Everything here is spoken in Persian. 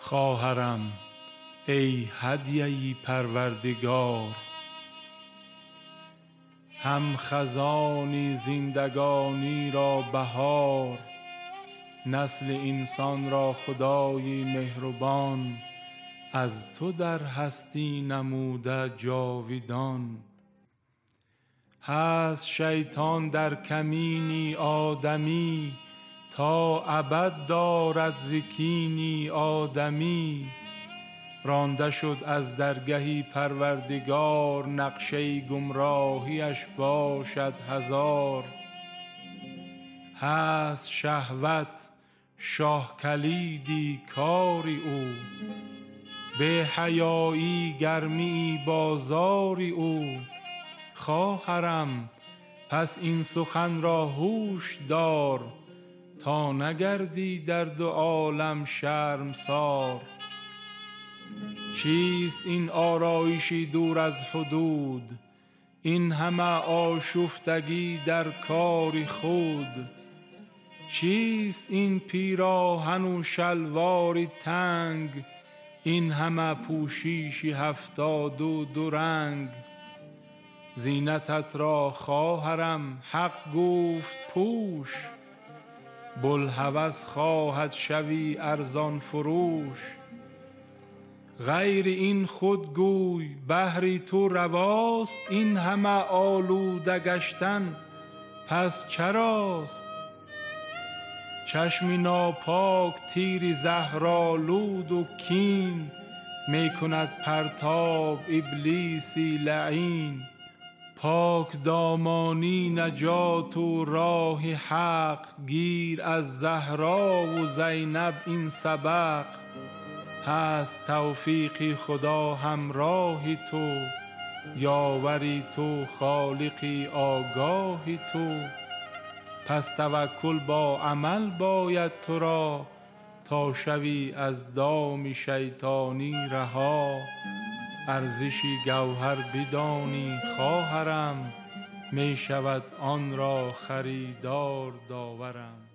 خواهرم ای هدیه پروردگار. هم خزانی زندگانی را بهار نسل انسان را خدای مهربان. از تو در هستی نموده جاویدان. هست شیطان در کمینی آدمی تا ابد دارد ز کینی آدمی. رانده شد از درگه پروردگار نقشه گمراهیش باشد هزار. هست شهوت شاه کلیدی کار او. بی حیایی گرمیی بازار او. خواهرم پس این سخن را هوش دار. تا نگردی در دو عالم شرمسار چیست این آرایشی دور از حدود؟ این همه آشفتگی در کار خود. چیست این پیراهن و شلواری تنگ؟ این همه پوشیشی هفتاد و دو رنگ. زینتت را خواهرم حق گفت پوش. بوالهوس خواهد شوی ارزان فروش. غیر این خود گوی بهر تو رواست این همه آلوده گشتن پس چراست؟ چشمی ناپاک تیر زهرآلود و کین می کند پرتاب ابلیسی لعین. پاکدامانی نجات و راه حق گیر از زهرا و زینب این سبق. هست توفیق خدا همراه تو یاوری تو خالقی آگاه تو. پس توکل با عمل باید تو را تا شوی از دام شیطانی رها. ارزشی گوهر بدانی خواهرم می شود آن را خریدار داورم.